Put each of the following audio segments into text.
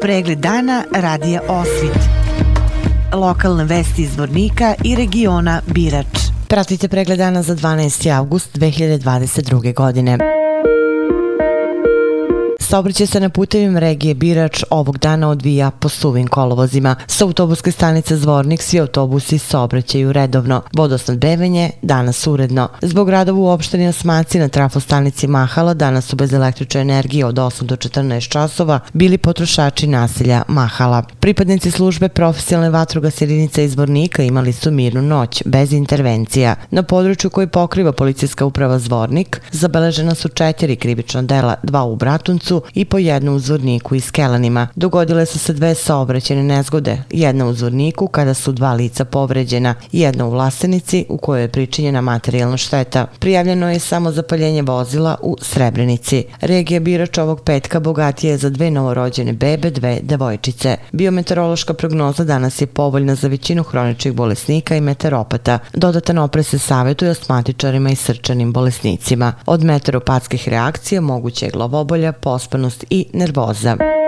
Pregled dana radija Osvit. Lokalne vesti iz Vornika i regiona Birač. Pratite pregled dana za 12. august 2022. godine. Saobraćaj se na putevima regije Birač ovog dana odvija po suvim kolovozima. Sa autobuske stanice Zvornik svi autobusi saobraćaju redovno. Vodosnadbevenje danas uredno. Zbog radova u opštini Osmaci na trafostanici Mahala danas su bez električne energije od 8 do 14 časova bili potrošači naselja Mahala. Pripadnici službe profesionalne vatroga jedinica iz Zvornika imali su mirnu noć, bez intervencija. Na području koji pokriva policijska uprava Zvornik zabeležena su četiri krivična dela, dva u Bratuncu i po jednu uzvorniku i Skelanima. Dogodile su se dve saobraćene nezgode, jedna u Zvorniku kada su dva lica povređena, jedna u Vlasenici u kojoj je pričinjena materijalna šteta. Prijavljeno je samo zapaljenje vozila u Srebrenici. Regija Birač ovog petka bogatija je za dve novorođene bebe, dve devojčice. Biometeorološka prognoza danas je povoljna za većinu hroničnih bolesnika i meteoropata. Dodatan opre se savjetuje osmatičarima i srčanim bolesnicima. Od meteoropatskih reakcija moguće je glavobolja, post prespanost i nervoza.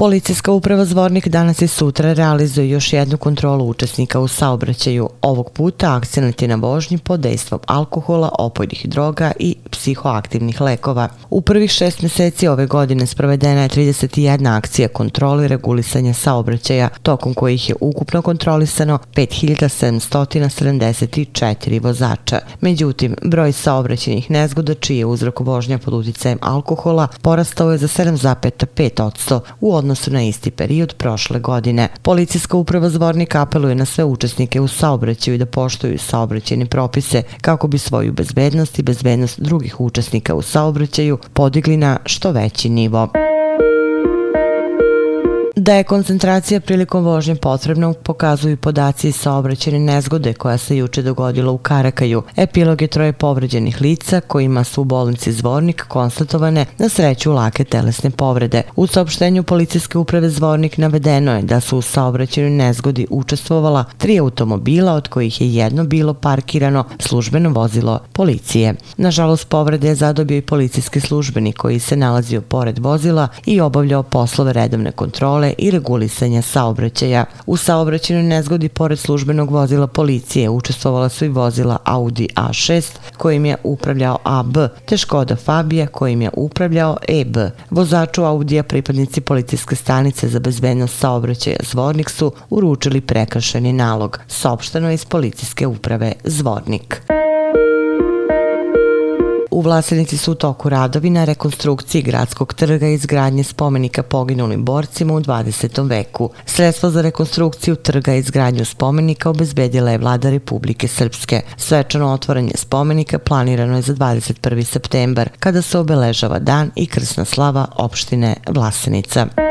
Policijska uprava Zvornik danas i sutra realizuje još jednu kontrolu učesnika u saobraćaju. Ovog puta akcijent je na vožnji pod dejstvom alkohola, opojnih droga i psihoaktivnih lekova. U prvih šest mjeseci ove godine sprovedena je 31 akcija kontroli regulisanja saobraćaja, tokom kojih je ukupno kontrolisano 5774 vozača. Međutim, broj saobraćenih nezgoda čiji je uzrok vožnja pod uticajem alkohola porastao je za 7,5% u odnosu odnosu na isti period prošle godine. Policijska uprava Zvornik apeluje na sve učesnike u saobraćaju da poštuju saobraćene propise kako bi svoju bezbednost i bezbednost drugih učesnika u saobraćaju podigli na što veći nivo. Da je koncentracija prilikom vožnje potrebna pokazuju podaci iz saobraćene nezgode koja se juče dogodila u Karakaju. Epilog je troje povređenih lica kojima su u bolnici Zvornik konstatovane na sreću lake telesne povrede. U saopštenju policijske uprave Zvornik navedeno je da su u saobraćenoj nezgodi učestvovala tri automobila od kojih je jedno bilo parkirano službeno vozilo policije. Nažalost, povrede je zadobio i policijski službenik koji se nalazio pored vozila i obavljao poslove redovne kontrole i regulisanja saobraćaja. U saobraćenoj nezgodi pored službenog vozila policije učestvovala su i vozila Audi A6 kojim je upravljao AB, te Škoda Fabia kojim je upravljao EB. Vozaču Audija pripadnici policijske stanice za bezbednost saobraćaja Zvornik su uručili prekršeni nalog, saopšteno iz policijske uprave Zvornik. U Vlasenici su u toku radovi na rekonstrukciji gradskog trga i izgradnje spomenika poginulim borcima u 20. veku. Sredstvo za rekonstrukciju trga i izgradnju spomenika obezbedila je vlada Republike Srpske. Svečano otvoranje spomenika planirano je za 21. septembar, kada se obeležava dan i krsna slava opštine Vlasenica.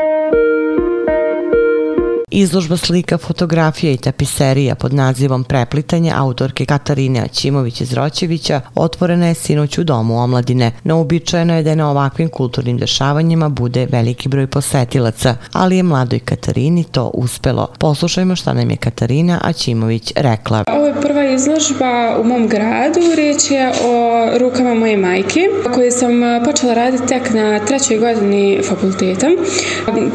Izložba slika, fotografija i tapiserija pod nazivom Preplitanje autorke Katarine Aćimović iz Roćevića otvorena je sinoć u Domu omladine. Naobičajeno je da je na ovakvim kulturnim dešavanjima bude veliki broj posetilaca, ali je mladoj Katarini to uspelo. Poslušajmo šta nam je Katarina Aćimović rekla. Ovo je prva izložba u mom gradu. Riječ je o rukama moje majke, koje sam počela raditi tek na trećoj godini fakulteta.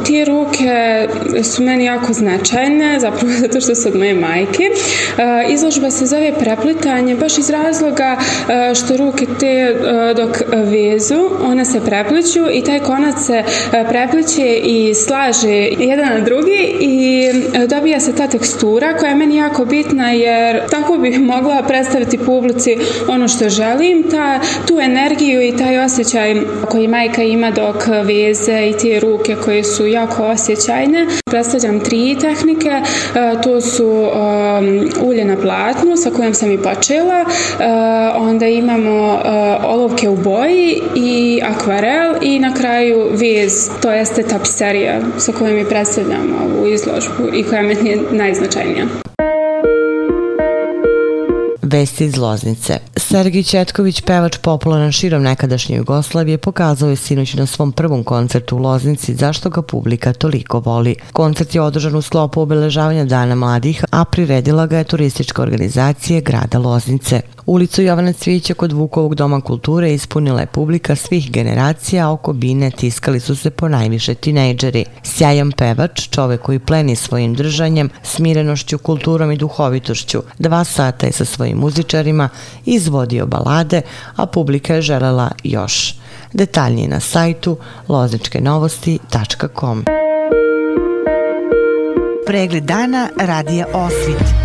Te ruke su meni jako jako značajne, zapravo zato što su od moje majke. E, izložba se zove preplitanje, baš iz razloga e, što ruke te e, dok vezu, one se prepliću i taj konac se prepliće i slaže jedan na drugi i dobija se ta tekstura koja je meni jako bitna jer tako bih mogla predstaviti publici ono što želim, ta, tu energiju i taj osjećaj koji majka ima dok veze i te ruke koje su jako osjećajne. Predstavljam tri tehnike. E, to su um, ulje na platnu sa kojom sam i počela. E, onda imamo olovke u boji i akvarel i na kraju vez, to jeste tapiserija sa kojom mi predstavljam ovu izložbu i koja mi je najznačajnija. Vesti iz Loznice. Sergij Četković, pevač popularan širom nekadašnje Jugoslavije, pokazao je sinoć na svom prvom koncertu u Loznici zašto ga publika toliko voli. Koncert je održan u sklopu obeležavanja Dana mladih, a priredila ga je turistička organizacija grada Loznice. Ulicu Jovana Cvića kod Vukovog doma kulture ispunila je publika svih generacija, a oko bine tiskali su se po najviše tinejdžeri. Sjajan pevač, čovek koji pleni svojim držanjem, smirenošću, kulturom i duhovitošću, dva sata je sa svojim muzičarima izvodio balade, a publika je želela još. Detaljnije na sajtu lozničkenovosti.com Pregled dana radija Osvit.